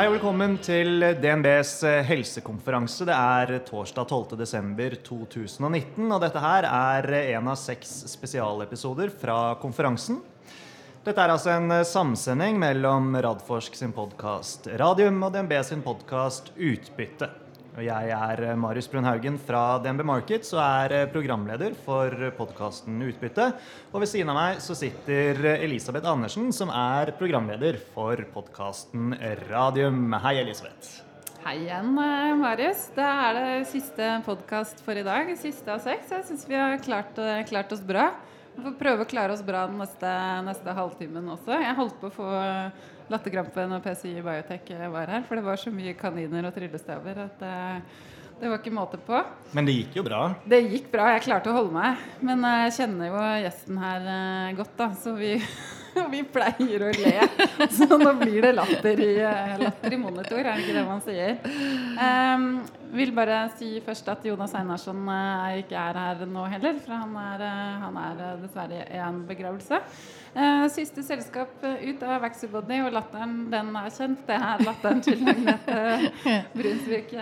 Hei og velkommen til DNBs eh, helsekonferanse. Det er torsdag 12.12.2019, og dette her er en av seks spesialepisoder fra konferansen. Dette er altså en eh, samsending mellom Radforsk sin podkast Radium og DNB sin podkast Utbytte. Og jeg er eh, Marius Brunhaugen fra DNB Markets og er eh, programleder for podkasten Utbytte. Og ved siden av meg så sitter Elisabeth Andersen, som er programleder for podkasten Radium. Hei, Elisabeth. Hei igjen, eh, Marius. Det er det siste podkast for i dag. Siste av seks. Jeg syns vi har klart, klart, oss bra. Vi får prøve å klare oss bra den neste, neste halvtimen også. Jeg holdt på å få latterkrampe når PCI Biotech var her. For det var så mye kaniner og tryllestaver at det, det var ikke måte på. Men det gikk jo bra? Det gikk bra. Jeg klarte å holde meg. Men jeg kjenner jo gjesten her eh, godt, da. Så vi, vi pleier å le. Så nå blir det latter i, eh, latter i monitor, er det ikke det man sier? Um, vil bare si først at Jonas Einarsson ikke er her nå heller. For han er, han er dessverre i en begravelse. Uh, siste selskap ut av Vaxibody, og latteren den er kjent. Det er latteren til Agnete Brunsvik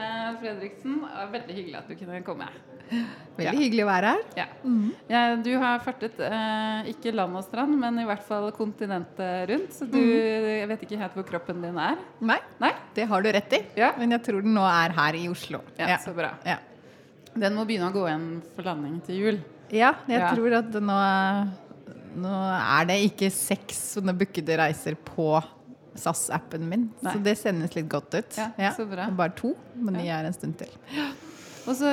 Fredriksen. Veldig hyggelig at du kunne komme. Veldig ja. hyggelig å være her. Ja. Mm. Ja, du har fartet uh, ikke land og strand, men i hvert fall kontinentet rundt. Så du mm. jeg vet ikke helt hvor kroppen din er. Nei, Nei? det har du rett i. Men jeg tror den nå er her i Oslo. Ja, Så bra. Den må begynne å gå igjen for landing til jul. Ja, jeg tror at nå nå er det ikke seks sånne bookede reiser på SAS-appen min, Nei. så det sendes litt godt ut. Ja, ja. så bra. Bare to, men de er en stund til. Og så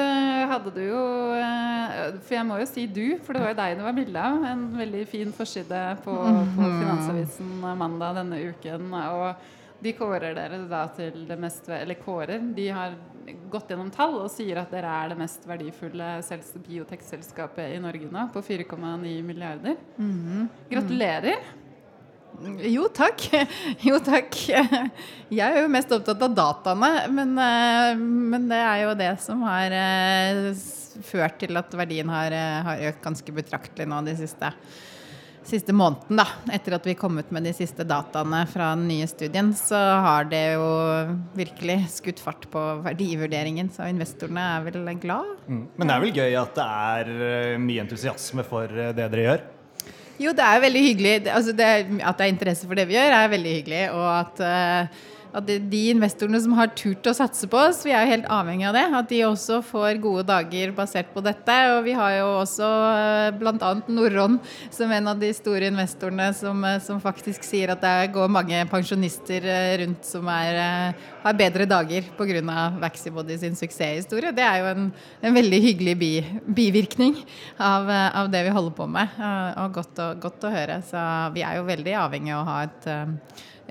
hadde du jo eh, For jeg må jo si du, for det var jo deg det var bilde av. En veldig fin forside på, på mhm. Finansavisen mandag denne uken. Og de kårer dere da til det mest Eller kårer. De har gått gjennom tall og sier at dere er det mest verdifulle biotekselskapet i Norge nå, på 4,9 milliarder. Mm. Gratulerer. Jo takk. Jo takk. Jeg er jo mest opptatt av dataene, men, eh, men det er jo det som har eh, ført til at verdien har, eh, har økt ganske betraktelig nå de siste årene siste måneden, da, etter at vi kom ut med de siste dataene fra den nye studien, så har det jo virkelig skutt fart på verdivurderingen. Så investorene er vel glad. Mm. Men det er vel gøy at det er eh, mye entusiasme for eh, det dere gjør? Jo, det er veldig hyggelig. Altså det, at det er interesse for det vi gjør, er veldig hyggelig. Og at uh, at de investorene som har turt å satse på oss, vi er jo helt avhengig av det, at de også får gode dager basert på dette. Og vi har jo også eh, bl.a. Norron som en av de store investorene som, eh, som, faktisk sier at det går mange pensjonister eh, rundt som er, har bedre dager pga. Vaxibody sin suksesshistorie. Det er jo en, en veldig hyggelig bi, bivirkning av, av, det vi holder på med, og godt å, godt å høre. Så vi er jo veldig avhengig av å ha et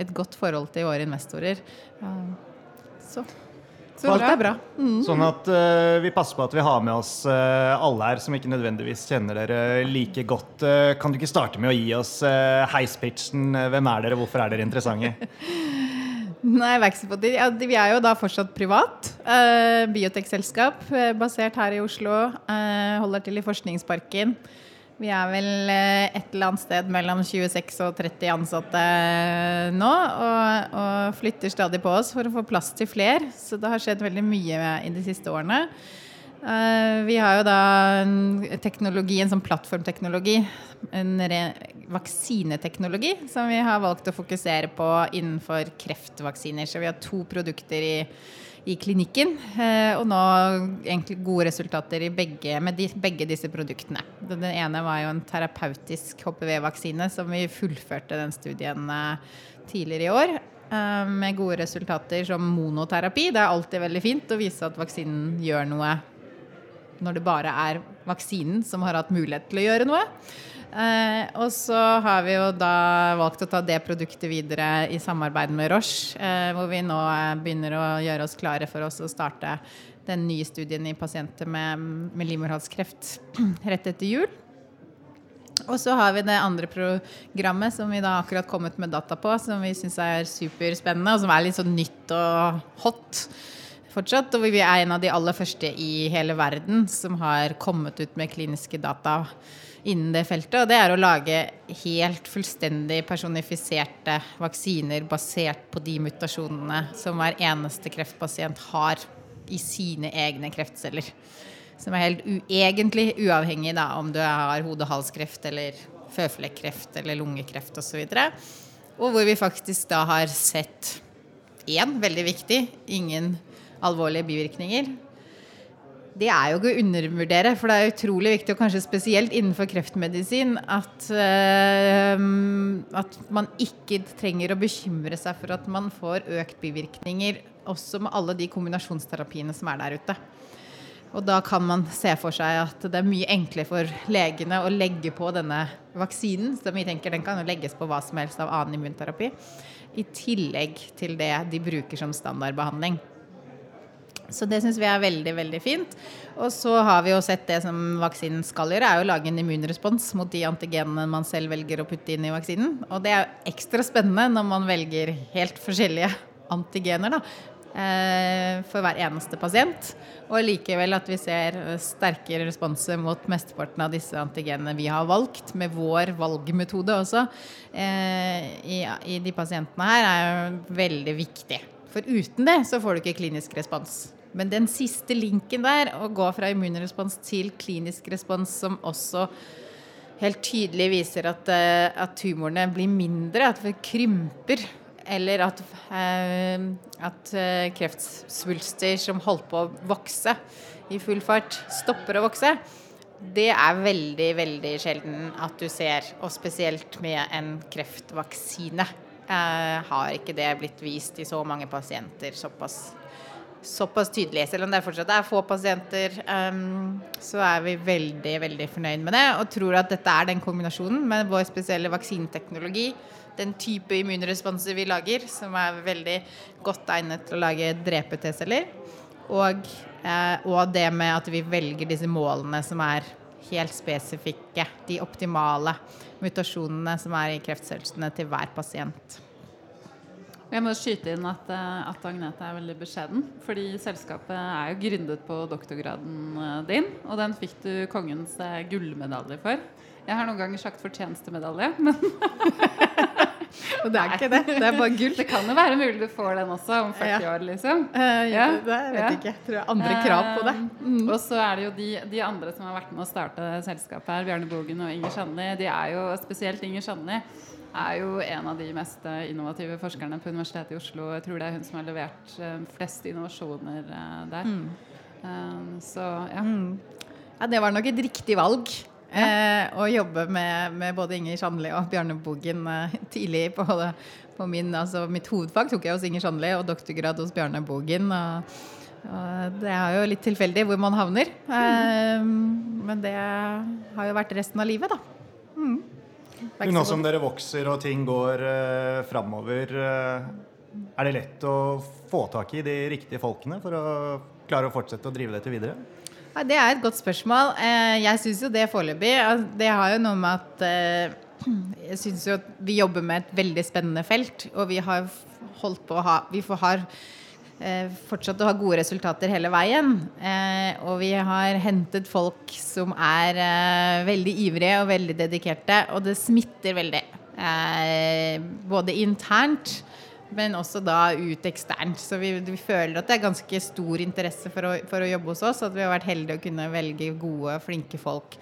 et godt forhold til våre investorer. Så, så alt er bra. Mm. Sånn at uh, vi passer på at vi har med oss uh, alle her som ikke nødvendigvis kjenner dere like godt. Uh, kan du ikke starte med å gi oss heispitchen? Hvem er dere, hvorfor er dere interessante? Nei, ja, Vi er jo da fortsatt privat. biotekselskap basert her i Oslo. holder til i Forskningsparken. Vi er vel eh, et eller annet sted mellom 26 og 30 ansatte eh, nå. Og, og, flytter stadig på oss for å få plass til flere. Så det har skjedd veldig mye i de siste årene. Eh, vi har jo da teknologi, en sånn plattformteknologi, en vaksineteknologi, som vi har valgt å fokusere på innenfor kreftvaksiner. Så vi har to produkter i i klinikken. Eh, og nå egentlig gode resultater begge, med de, begge disse produktene. Den ene var jo en terapeutisk HPV-vaksine som vi fullførte den studien eh, tidligere i år. Eh, med gode resultater som monoterapi. Det er alltid veldig fint å vise at vaksinen gjør noe når det bare er vaksinen som har hatt mulighet til å gjøre noe. Eh, og så har vi jo da valgt å ta det produktet videre i samarbeid med Roche, eh, hvor vi nå eh, begynner å gjøre oss klare for oss å starte den nye studien i pasienter med, med livmorhalskreft rett etter jul. Og så har vi det andre programmet som vi da akkurat kommet med data på, som vi syns er superspennende, og som er litt sånn nytt og hot fortsatt. Og vi er en av de aller første i hele verden som har kommet ut med kliniske data innen det feltet. Og det er å lage helt fullstendig personifiserte vaksiner basert på de mutasjonene som hver eneste kreftpasient har i sine egne kreftceller. Som er helt egentlig uavhengig da, om du har hode-halskreft eller føflekkreft eller lungekreft osv. Og, og hvor vi faktisk da har sett én, veldig viktig, ingen alvorlige bivirkninger. Det er jo ikke å undervurdere, for det er utrolig viktig, og kanskje spesielt innenfor kreftmedisin, at, uh, at man ikke trenger å bekymre seg for at man får økt bivirkninger, også med alle de kombinasjonsterapiene som er der ute. Og da kan man se for seg at det er mye enklere for legene å legge på denne vaksinen, som vi tenker den kan legges på hva som helst av annen immunterapi, i tillegg til det de bruker som standardbehandling. Så det syns vi er veldig veldig fint. Og så har vi jo sett det som vaksinen skal gjøre, er å lage en immunrespons mot de antigenene man selv velger å putte inn i vaksinen. Og det er jo ekstra spennende når man velger helt forskjellige antigener. da. Eh, for hver eneste pasient. Og likevel at vi ser sterkere responser mot mesteparten av disse antigenene vi har valgt, med vår valgmetode også, eh, i, de pasientene her, er veldig viktig. For uten det så får du ikke klinisk respons. Men den siste linken der, å gå fra immunrespons til klinisk respons, som også helt tydelig viser at, eh, at tumorene blir mindre, at det krymper eller at, eh, at eh, kreftsvulster som holdt på å vokse i full fart, stopper å vokse. Det er veldig, veldig sjelden at du ser, og spesielt med en kreftvaksine. Eh, har ikke det blitt vist i så mange pasienter såpass, såpass tydelig. Selv om det fortsatt er få pasienter, um, så er vi veldig, veldig fornøyd med det. Og tror at dette er den kombinasjonen med vår spesielle vaksineteknologi den type immunresponser vi lager, som er veldig godt egnet til å lage drepe T-celler. Og, eh, og, det med at vi velger disse målene som er helt spesifikke. De optimale mutasjonene som er i kreftcellene til hver pasient. Jeg må skyte inn at, eh, at, Agnete er veldig beskjeden. Fordi selskapet er jo gründet på doktorgraden eh, din, og den fikk du kongens eh, gullmedalje for. Jeg har noen ganger sagt fortjenestemedalje, men Og det er ikke det. Det er bare gull. Det kan jo være mulig du får den også om 40 ja. år, liksom. Uh, ja, det vet jeg ikke. Jeg tror jeg har andre krav på det. Mm. Og så er det jo de, de, andre som har vært med å starte selskapet her, Bjarne Bogen og Inger Sjanli, de er jo spesielt Inger Sjanli er jo en av de mest innovative forskerne på Universitetet i Oslo. Jeg tror det er hun som har levert flest innovasjoner der. Mm. Så ja. Mm. ja. Det var nok et riktig valg. Eh, å jobbe med, med, både Inger Sandli og Bjarne Bogen eh, tidlig på, det, på min, altså mitt hovedfag tok jeg hos Inger Sandli og doktorgrad hos Bjarne Bogen. Og, og det er jo litt tilfeldig hvor man havner. Eh, men det har jo vært resten av livet, da. Mm. Nå som dere vokser og ting går eh, framover, uh, er det lett å få tak i de riktige folkene for å klare å fortsette å drive dette videre? Ja, det er et godt spørsmål. Eh, jeg syns jo det foreløpig Det har jo noe med at eh, jeg syns jo at vi jobber med et veldig spennende felt. Og vi har holdt på å ha Vi har eh, fortsatt å ha gode resultater hele veien. Og vi har hentet folk som er veldig ivrige og veldig dedikerte. Og det smitter veldig. Både internt men også da ut eksternt. Så vi, vi, føler at det er ganske stor interesse for å, for å, jobbe hos oss. At vi har vært heldige å kunne velge gode, flinke folk.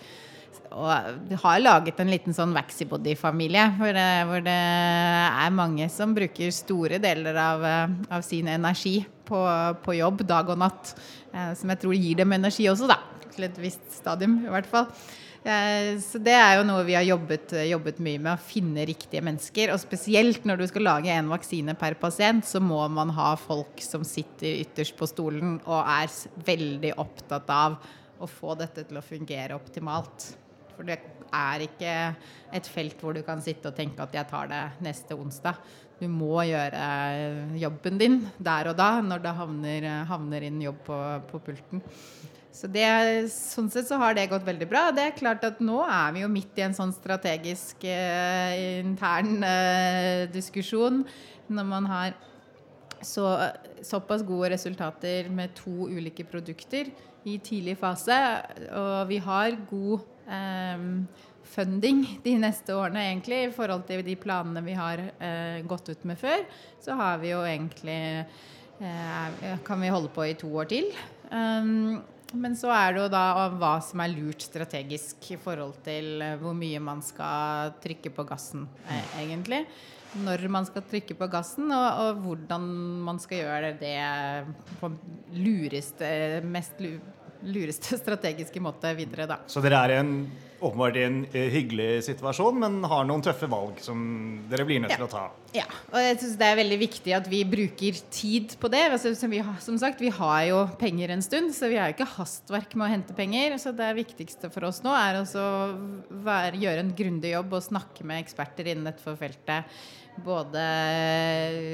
Og vi har laget en liten sånn Vaxibody-familie, hvor, hvor, det er mange som bruker store deler av, av sin energi på, på, jobb dag og natt. Eh, som jeg tror gir dem energi også, da. Til et visst stadium, i hvert fall. Eh, så det er jo noe vi har jobbet, jobbet, mye med, å finne riktige mennesker. Og spesielt når du skal lage en vaksine per pasient, så må man ha folk som sitter ytterst på stolen og er veldig opptatt av å få dette til å fungere optimalt. For det er ikke et felt hvor du kan sitte og tenke at jeg tar det neste onsdag. Du må gjøre jobben din der og da, når det havner, havner inn jobb på, på pulten. Så det, sånn sett så har det gått veldig bra. Det er klart at nå er vi jo midt i en sånn strategisk eh, intern eh, diskusjon når man har Så såpass gode resultater med to ulike produkter i tidlig fase. Og vi har god eh, funding de neste årene, egentlig, i forhold til de planene vi har eh, gått ut med før. Så har vi jo egentlig eh, Kan vi holde på i to år til. Um, men så er det jo da hva som er lurt strategisk i forhold til eh, hvor mye man skal trykke på gassen, eh, egentlig. Når man skal trykke på gassen, og, og hvordan man skal gjøre det på lureste, mest lureste strategiske måte videre, da. Så dere er en åpenbart i en eh, hyggelig situasjon, men har noen tøffe valg som dere blir nødt ja. til å ta. Ja, og jeg synes det er veldig viktig at vi bruker tid på det. Altså, som, vi, som, sagt, vi har jo penger en stund, så vi har jo ikke hastverk med å hente penger. Så det viktigste for oss nå er å gjøre en grundig jobb og snakke med eksperter innen dette feltet både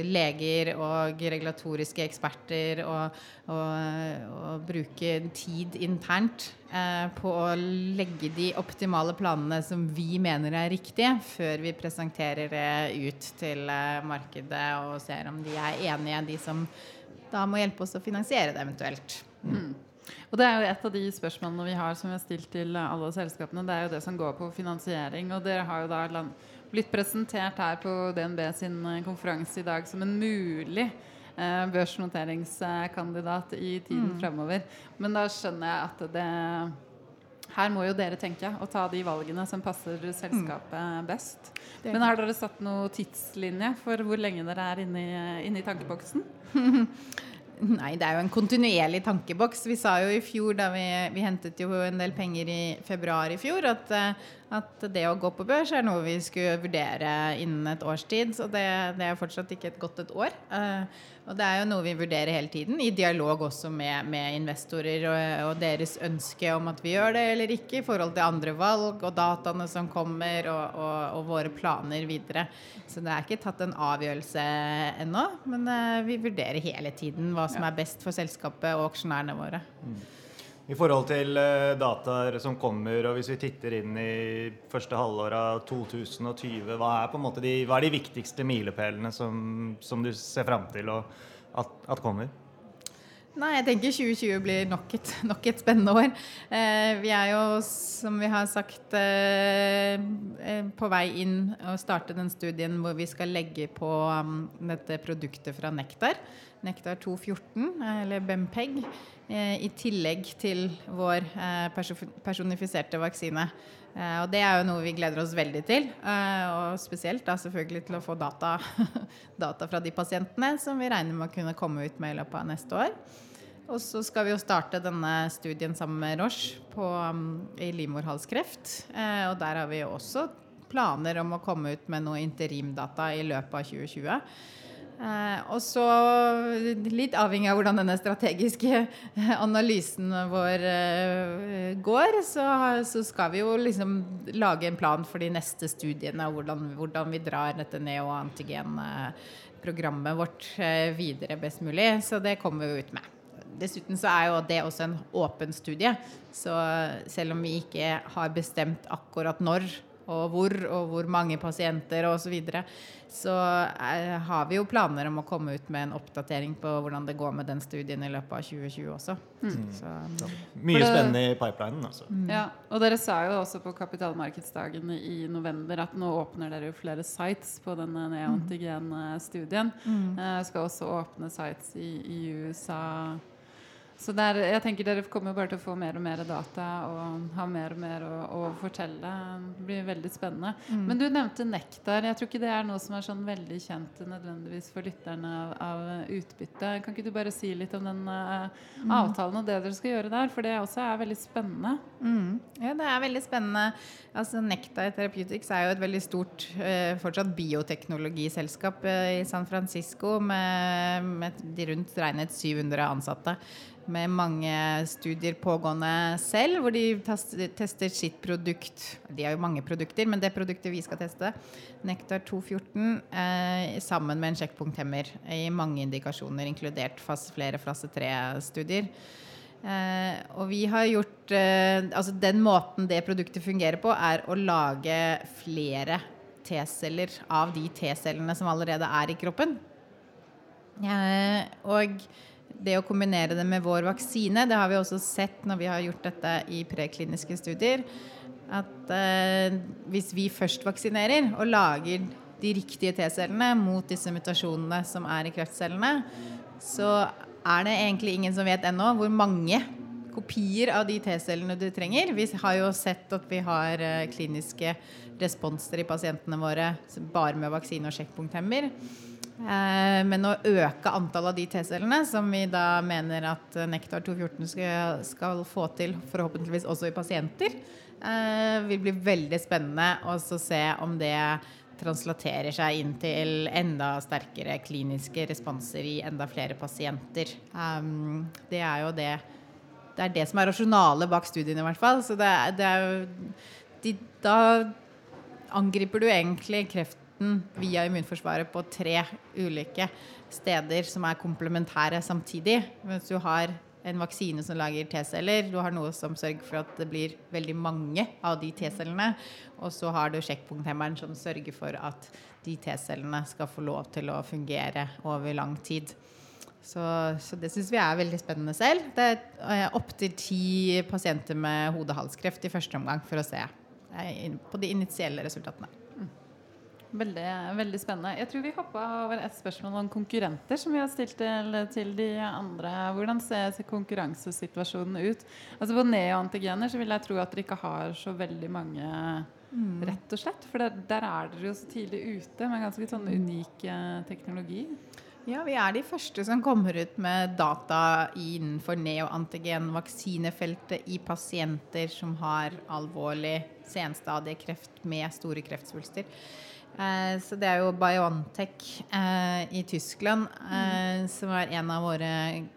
leger og regulatoriske eksperter og, og, og bruke tid internt eh, på å legge de optimale planene som vi mener er riktige, før vi presenterer det ut til eh, markedet og ser om de er enige, de som da må hjelpe oss å finansiere det eventuelt. Mm. Og Det er jo et av de spørsmålene vi har som vi har stilt til alle selskapene. Det er jo det som går på finansiering. Og dere har jo da land blitt presentert her på DNB sin eh, konferanse i dag som en mulig eh, børsnoteringskandidat i tiden mm. fremover. Men da skjønner jeg at det her må jo dere tenke og ta de valgene som passer selskapet mm. best. Men har dere satt noe tidslinje for hvor lenge dere er inne i, inne i tankeboksen? Nei, det er jo en kontinuerlig tankeboks. Vi sa jo i fjor, da vi, vi hentet jo en del penger i februar i fjor, at, eh, at, det å gå på børs er noe vi skulle vurdere innen et års tid. Så det, det er fortsatt ikke et godt et år. Uh, og det er jo noe vi vurderer hele tiden, i dialog også med, med investorer og, og, deres ønske om at vi gjør det eller ikke, i forhold til andre valg og dataene som kommer, og, og, og våre planer videre. Så det er ikke tatt en avgjørelse ennå, men uh, vi vurderer hele tiden hva som er best for selskapet og aksjonærene våre. Mm. I forhold til uh, dataer som kommer, og hvis vi titter inn i første halvår av 2020, hva er, de, hva er de viktigste milepælene som, som, du ser fram til at, at kommer? Nei, jeg tenker 2020 blir nok et, nok et spennende år. Eh, vi er jo, som vi har sagt, eh, eh, på vei inn og starte den studien hvor vi skal legge på um, dette produktet fra Nektar. Nektar 214, eller Bempeg, eh, i tillegg til vår eh, personifiserte vaksine. Eh, og det er jo noe vi gleder oss veldig til. og spesielt da selvfølgelig til å få data, data fra de pasientene som vi regner med å kunne komme ut med i løpet av neste år. Og så skal vi jo starte denne studien sammen med Roche på, um, i livmorhalskreft. Eh, og der har vi jo også planer om å komme ut med noe interimdata i løpet av 2020. Eh, og så, litt avhengig av hvordan denne strategiske analysen vår eh, går, så, skal vi jo liksom lage en plan for de neste studiene og hvordan, vi drar dette neo-antigenprogrammet vårt eh, videre best mulig. Så det kommer vi jo ut med. Dessuten så er jo det også en åpen studie. Så selv om vi ikke har bestemt akkurat når og hvor og hvor mange pasienter osv., så, videre, så er, har vi jo planer om å komme ut med en oppdatering på hvordan det går med den studien i løpet av 2020 også. Mm. Så, ja. Mye spennende i pipelinen, altså. Mm. Ja, og dere sa jo også på kapitalmarkedsdagen i november at nå åpner dere jo flere sites på denne neoantigen-studien. Mm. Uh, skal også åpne sites i, i USA så der, jeg tenker Dere kommer bare til å få mer og mer data og ha mer og mer å, å fortelle. Det blir veldig spennende. Mm. Men du nevnte nektar. Jeg tror ikke det er noe som er sånn veldig kjent nødvendigvis for lytterne av, av utbytte. Kan ikke du bare si litt om den uh, avtalen og det dere skal gjøre der? For det også er veldig spennende. Mm. Ja, det er veldig spennende. Altså Nektar Therapeutics er jo et veldig stort uh, fortsatt bioteknologiselskap uh, i San Francisco med, med rundt regnet 700 ansatte med mange studier pågående selv, hvor de tester sitt produkt. De har jo mange produkter, men det produktet vi skal teste, Nektar 214, eh, sammen med en sjekkpunkthemmer i mange indikasjoner, inkludert fast flere fase 3-studier. Eh, og vi har gjort eh, Altså den måten det produktet fungerer på, er å lage flere T-celler av de T-cellene som allerede er i kroppen. Eh, og det å kombinere det med vår vaksine, det har vi også sett når vi har gjort dette i prekliniske studier, at eh, hvis vi først vaksinerer og lager de riktige T-cellene mot disse mutasjonene som er i kreftcellene, så er det egentlig ingen som vet ennå hvor mange kopier av de T-cellene du trenger. Vi har jo sett at vi har eh, kliniske responser i pasientene våre bare med vaksine og sjekkpunkthemmer. Eh, men å øke antallet av de T-cellene, som vi da mener at Nektar 214 skal, få til, forhåpentligvis også i pasienter, eh, vil bli veldig spennende å se om det translaterer seg inn til enda sterkere kliniske responser i enda flere pasienter. Um, det er jo det Det er det som er rasjonalet bak studiene, i hvert fall. Så det, det er jo de, Da angriper du egentlig kreft smitten via immunforsvaret på tre ulike steder som er komplementære samtidig. Mens du har en vaksine som lager T-celler, du har noe som sørger for at det blir veldig mange av de T-cellene, og så har du sjekkpunkthemmeren som sørger for at de T-cellene skal få lov til å fungere over lang tid. Så, så det syns vi er veldig spennende selv. Det er eh, opptil ti pasienter med hode-halskreft i første omgang for å se eh, på de initielle resultatene. Veldig, veldig, spennende. Jeg tror vi hoppa over et spørsmål om konkurrenter som vi har stilt til, til de andre. Hvordan ser konkurransesituasjonen ut? Altså På neoantigener så vil jeg tro at dere ikke har så veldig mange, mm. rett og slett. For der, der er dere jo så tidlig ute med ganske sånn unik eh, teknologi. Ja, vi er de første som kommer ut med data innenfor neoantigenvaksinefeltet i pasienter som har alvorlig senstadiekreft med store kreftsvulster. Eh, så det er jo Biontech eh, i Tyskland eh, som er en av våre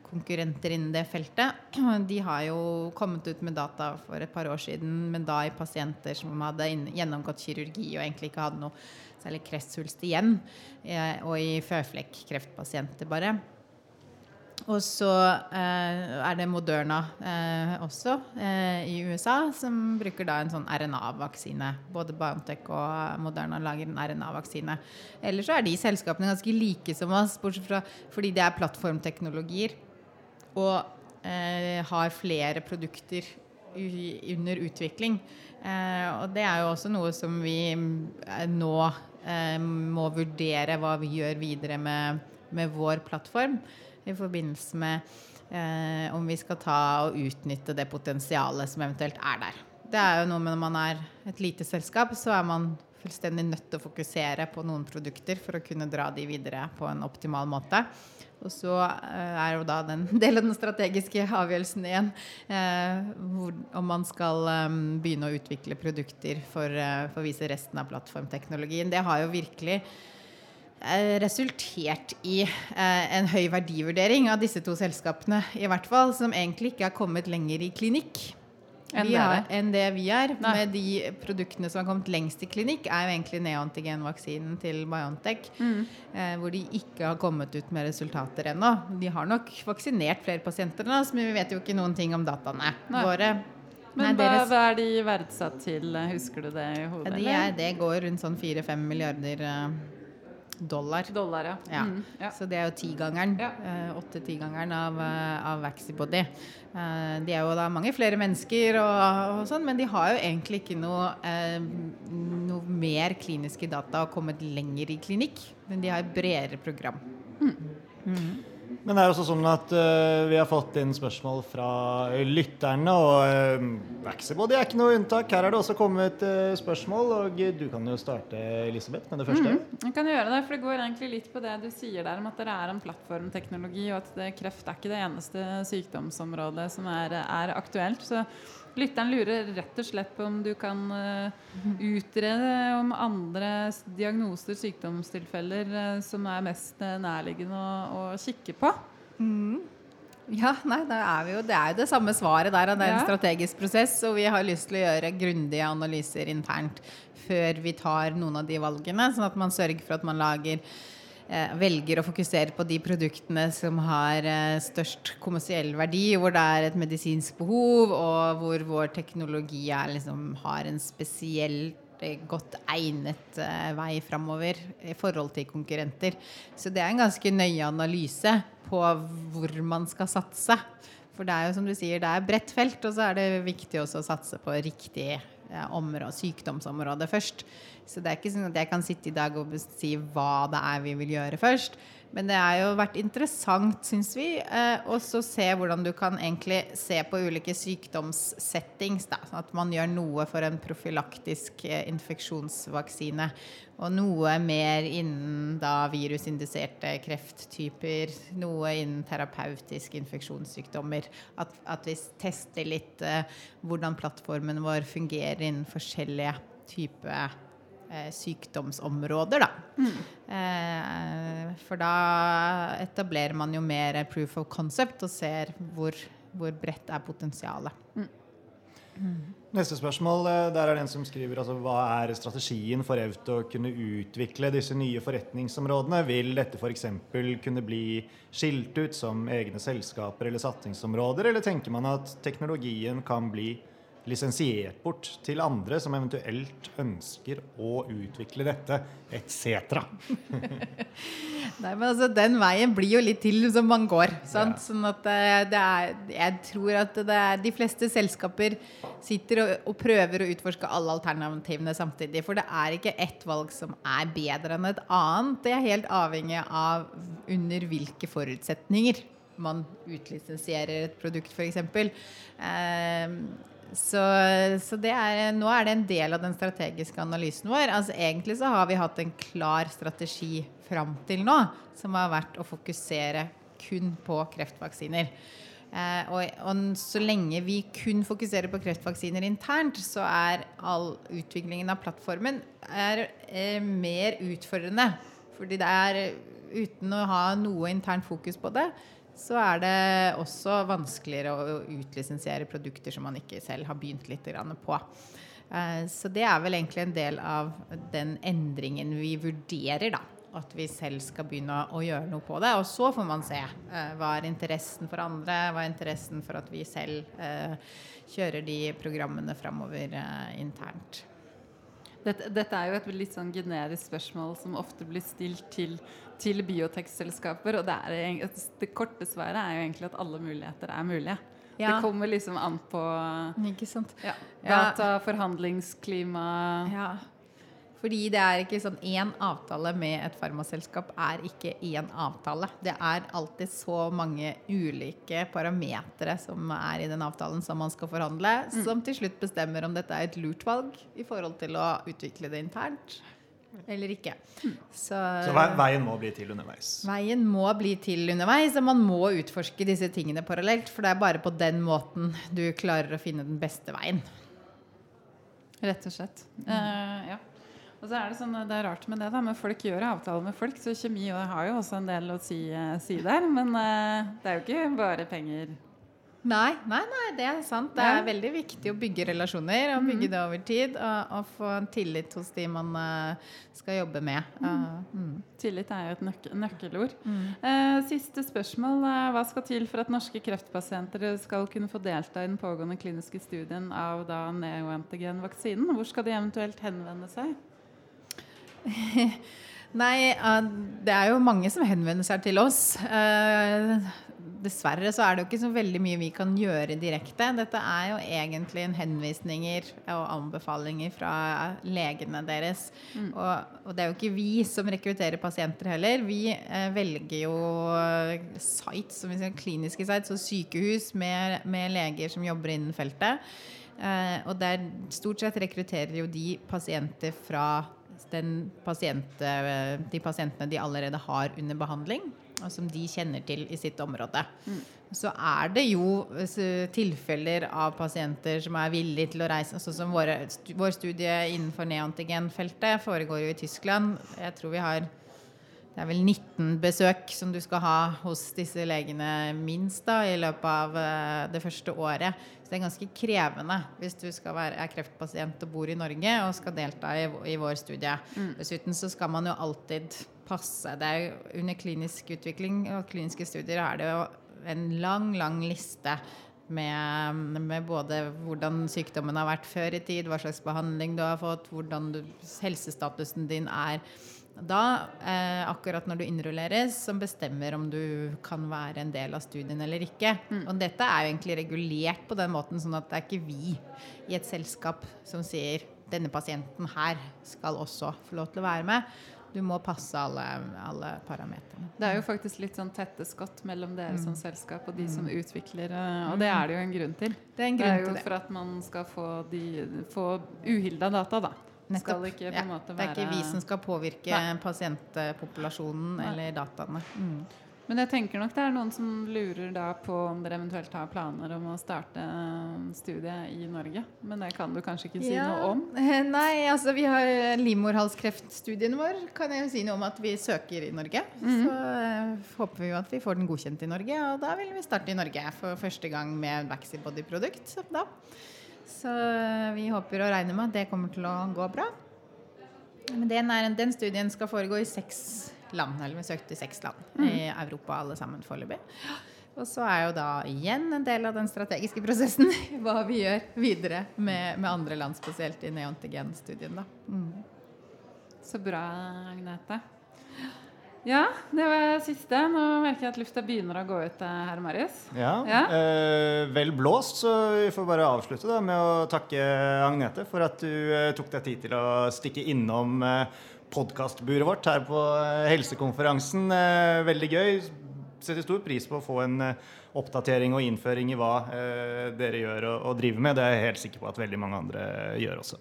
konkurrenter innen det feltet. De har jo kommet ut med data for et par år siden, men da i pasienter som hadde gjennomgått kirurgi og egentlig ikke hadde noe særlig kreftsvulst igjen, og i føflekk-kreftpasienter bare. Og så eh, er det Moderna eh, også eh, i USA, som bruker da en sånn RNA-vaksine. Både Biontech og Moderna lager en RNA-vaksine. Ellers så er de selskapene ganske like som oss, bortsett fra fordi det er plattformteknologier og har flere produkter under utvikling. Og det er jo også noe som vi nå må vurdere hva vi gjør videre med, med vår plattform i forbindelse med eh, om vi skal ta og utnytte det potensialet som eventuelt er der. Det er jo noe med Når man er et lite selskap, så er man fullstendig nødt til å fokusere på noen produkter for å kunne dra de videre på en optimal måte. Og så eh, er jo da den del av den strategiske avgjørelsen igjen eh, hvor, om man skal um, begynne å utvikle produkter for, uh, for å vise resten av plattformteknologien. Det har jo virkelig resultert i eh, en høy verdivurdering av disse to selskapene, i hvert fall, som egentlig ikke har kommet lenger i klinikk. Enn, har, enn det vi er. Nei. Med de produktene som har kommet lengst i klinikk, er jo egentlig neoantigenvaksinen til Biontech. Mm. Eh, hvor de ikke har kommet ut med resultater ennå. De har nok vaksinert flere pasienter enn oss, men vi vet jo ikke noen ting om dataene Nei. våre. Men Nei, hva, er de verdsatt til? Husker du det i hodet? Ja, de er, det går rundt sånn 4-5 milliarder dollar. dollar ja. Ja. Mm, ja. Så det er jo tigangeren. Eh, Åtte-tigangeren av, eh, av Vaxibody. Eh, de er jo da mange flere mennesker, og, og sånn, men de har jo egentlig ikke noe, eh, noe mer kliniske data og kommet lenger i klinikk. Men de har et bredere program. Mm. Mm. Men det er også sånn at uh, vi har fått inn spørsmål fra lytterne, og uh, Vaxibody er ikke noe unntak. Her er det også kommet uh, spørsmål, og du kan jo starte, Elisabeth, med det første. Mm, jeg kan gjøre det, for det går egentlig litt på det du sier der om at dere er en plattformteknologi, og at det, kreft er ikke det eneste sykdomsområdet som er, er aktuelt. så Lytteren lurer rett og slett på om du kan uh, utrede om andre diagnoser, sykdomstilfeller, uh, som er mest uh, nærliggende å, å, kikke på. Mm. Ja, nei, er jo, Det er jo det samme svaret der. Det er en strategisk prosess, og vi har lyst til å gjøre grundige analyser internt før vi tar noen av de valgene, sånn at man sørger for at man lager Eh, velger å fokusere på de produktene som har eh, størst kommersiell verdi, hvor det er et medisinsk behov, og hvor vår teknologi er, liksom, har en spesiell godt egnet eh, vei framover i forhold til konkurrenter. Så det er en ganske nøye analyse på hvor man skal satse. For det er jo som du sier, det er bredt felt, og så er det viktig også å satse på riktig eh, område, sykdomsområde først. Så det er ikke sånn at jeg kan sitte i dag og si hva det er vi vil gjøre først. Men det har jo vært interessant, syns vi, eh, å se hvordan du kan egentlig se på ulike sykdomssettings. Da. Sånn at man gjør noe for en profylaktisk eh, infeksjonsvaksine. Og noe mer innen da virusinduserte krefttyper. Noe innen terapeutiske infeksjonssykdommer. At, at vi tester litt eh, hvordan plattformen vår fungerer innen forskjellige typer sykdomsområder, da. Mm. Eh, for da etablerer man jo mer proof of concept og ser hvor, hvor bredt er potensialet. Mm. Neste spørsmål eh, der er den som skriver altså, hva er strategien for EUT å kunne utvikle disse nye forretningsområdene? Vil dette f.eks. kunne bli skilt ut som egne selskaper eller satsingsområder, eller tenker man at teknologien kan bli lisensiert bort til andre som eventuelt ønsker å utvikle dette, etc. Nei, men altså, Den veien blir jo litt til som man går. Sant? Ja. Sånn at eh, det er, jeg tror at det er, de fleste selskaper sitter og, og, prøver å utforske alle alternativene samtidig. For det er ikke ett valg som er bedre enn et annet. Det er helt avhengig av under hvilke forutsetninger man utlisensierer et produkt, f.eks. Eh, så, så er, nå er det en del av den strategiske analysen vår. Altså, egentlig så har vi hatt en klar strategi fram til nå, som har vært å fokusere kun på kreftvaksiner. Eh, og, og, så lenge vi kun fokuserer på kreftvaksiner internt, så er all utviklingen av plattformen er, er mer utfordrende. Fordi det er uten å ha noe internt fokus på det, så er det også vanskeligere å utlisensiere produkter som man ikke selv har begynt litt på. Eh, så det er vel egentlig en del av den endringen vi vurderer, da. At vi selv skal begynne å gjøre noe på det. Og så får man se eh, hva er interessen for andre, hva er interessen for at vi selv eh, kjører de programmene framover internt. Dette, dette, er jo et litt sånn generisk spørsmål som ofte blir stilt til, til biotekselskaper. Og det, er, det, korte svaret er jo egentlig at alle muligheter er mulige. Ja. Det kommer liksom an på ja, data, forhandlingsklima ja. Fordi det er ikke sånn Én avtale med et farmaselskap er ikke én avtale. Det er alltid så mange ulike parametere som er i den avtalen som man skal forhandle, mm. som til slutt bestemmer om dette er et lurt valg i forhold til å utvikle det internt eller ikke. Så, så, veien må bli til underveis? Veien må bli til underveis, og man må utforske disse tingene parallelt. For det er bare på den måten du klarer å finne den beste veien. Rett og slett. Mm. Uh, ja. Og så er Det sånn, det er rart med det, da, men folk gjør avtaler med folk, så kjemi har jo også en del å si, eh, si der. Men uh, det er jo ikke bare penger Nei, nei, nei, det er sant. Det er veldig viktig å bygge relasjoner og bygge mhm. det over tid. Og, og få tillit hos de man uh, skal jobbe med. Mm. mm. Tillit er jo et nøk nøkkelord. Mm. Eh, siste spørsmål. hva skal til for at norske kreftpasienter skal kunne få delta i den pågående kliniske studien av da neoantigen-vaksinen? Hvor skal de eventuelt henvende seg? Nei, det er jo mange som henvender seg til oss. Dessverre så er det jo ikke så veldig mye vi kan gjøre direkte. Dette er jo egentlig en henvisninger og anbefalinger fra legene deres. Mm. Og, og, det er jo ikke vi som rekrutterer pasienter heller. Vi eh, velger jo sites, som vi sier, kliniske sites og sykehus med, med leger som jobber innen feltet. Eh, og der stort sett rekrutterer jo de pasienter fra pasient, de pasientene de allerede har under behandling, som de kjenner til i sitt område. Mm. Så er det jo tilfeller av pasienter som er villige til å reise. Sånn som våre, vår studie innenfor neantigenfeltet foregår jo i Tyskland. Jeg tror vi har det er vel 19 besøk som du skal ha hos disse legene minst da, i løpet av uh, det første året. Så det er ganske krevende hvis du skal være, er kreftpasient og bor i Norge og skal delta i, i vår studie. Mm. Dessuten så skal man jo alltid passe. Det er Under klinisk utvikling og kliniske studier er det jo en lang, lang liste med, med både hvordan sykdommen har vært før i tid, hva slags behandling du har fått, hvordan du, helsestatusen din er da, eh, akkurat når du innrulleres, som bestemmer om du kan være en del av studien eller ikke. Og dette er jo egentlig regulert på den måten, sånn at det er ikke vi i et selskap som sier denne pasienten her skal også få lov til å være med. Du må passe alle, alle parametrene. Det er jo faktisk litt sånn tette skott mellom dere som selskap og de som utvikler, eh, og det er det jo en grunn til. Det er en Det er jo for at man skal få, de, få uhilda data, da. Nettopp. Ikke på Ja, måte Det er ikke vi som skal påvirke Nei. pasientpopulasjonen Nei. eller dataene. Mm. Men jeg tenker nok det er noen som lurer da på om dere eventuelt har planer om å starte en studie i Norge. Men det kan du kanskje ikke si Ja. noe om? Nei, altså vi har livmorhalskreftstudien vår. Kan jeg jo si noe om at vi søker i Norge. Mhm. Så eh, håper vi jo at vi får den godkjent i Norge, og da vil vi starte i Norge for første gang med Vaxibody-produkt. Da. Så eh, vi håper og regner med at det kommer til å gå bra. Men den, er, den studien skal foregå i seks land. Eller vi søkte i seks land i Europa alle sammen foreløpig. Og så er jo da igjen en del av den strategiske prosessen hva vi gjør videre med, med andre land, spesielt i neontigen-studien. da. Mm. Så bra, Agnete. Ja, det var siste. Nå merker jeg at lufta begynner å gå ut, her, Marius. Ja, Ja. Eh, vel blåst, så vi får bare avslutte da med å takke Agnete for at du eh, tok deg tid til å stikke innom eh, podkastburet vårt her på eh, helsekonferansen. Eh, veldig gøy. Setter stor pris på å få en eh, oppdatering og innføring i hva dere gjør og, og driver med. Det er jeg helt sikker på at veldig mange andre gjør også.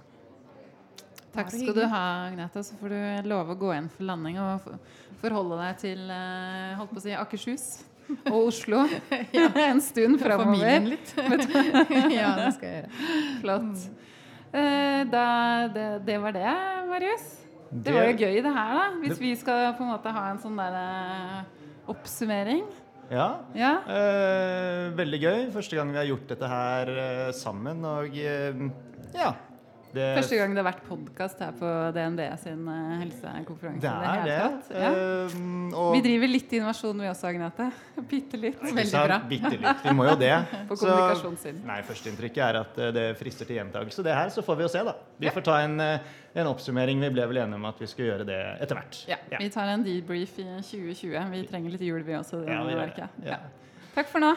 Takk skal du ha, Agnete. Så får du love å gå inn for landing og forholde deg til holdt på å si, Akershus og Oslo en stund Familien framover. litt. ja, det skal jeg gjøre. Flott. Eh, Da, det, det var det, Marius. Det var jo gøy, det her, da. Hvis Det- vi skal på en måte ha en sånn der uh, oppsummering. Ja, Ja. Uh, veldig gøy. Første gang vi har gjort dette her uh, sammen. Og ja. Det, Første gang det har vært podkast her på DNB sin eh, helsekonferanse. det er det. tatt. Ja. Uh, Vi driver litt innovasjon vi også, Agnete. Bitte litt. Veldig bra. Bitte litt. Vi må jo det. På kommunikasjonssiden. Nei, Førsteinntrykket er at eh, det frister til gjentakelse. Det her, så får vi jo se, da. Vi får ta en, eh, en oppsummering. Vi ble vel enige om at vi skulle gjøre det etter hvert. Ja, Vi tar en debrief i 2020. Vi trenger litt jul, vi også. Det Ja, vi gjør det. Ja. Ja. Takk for nå.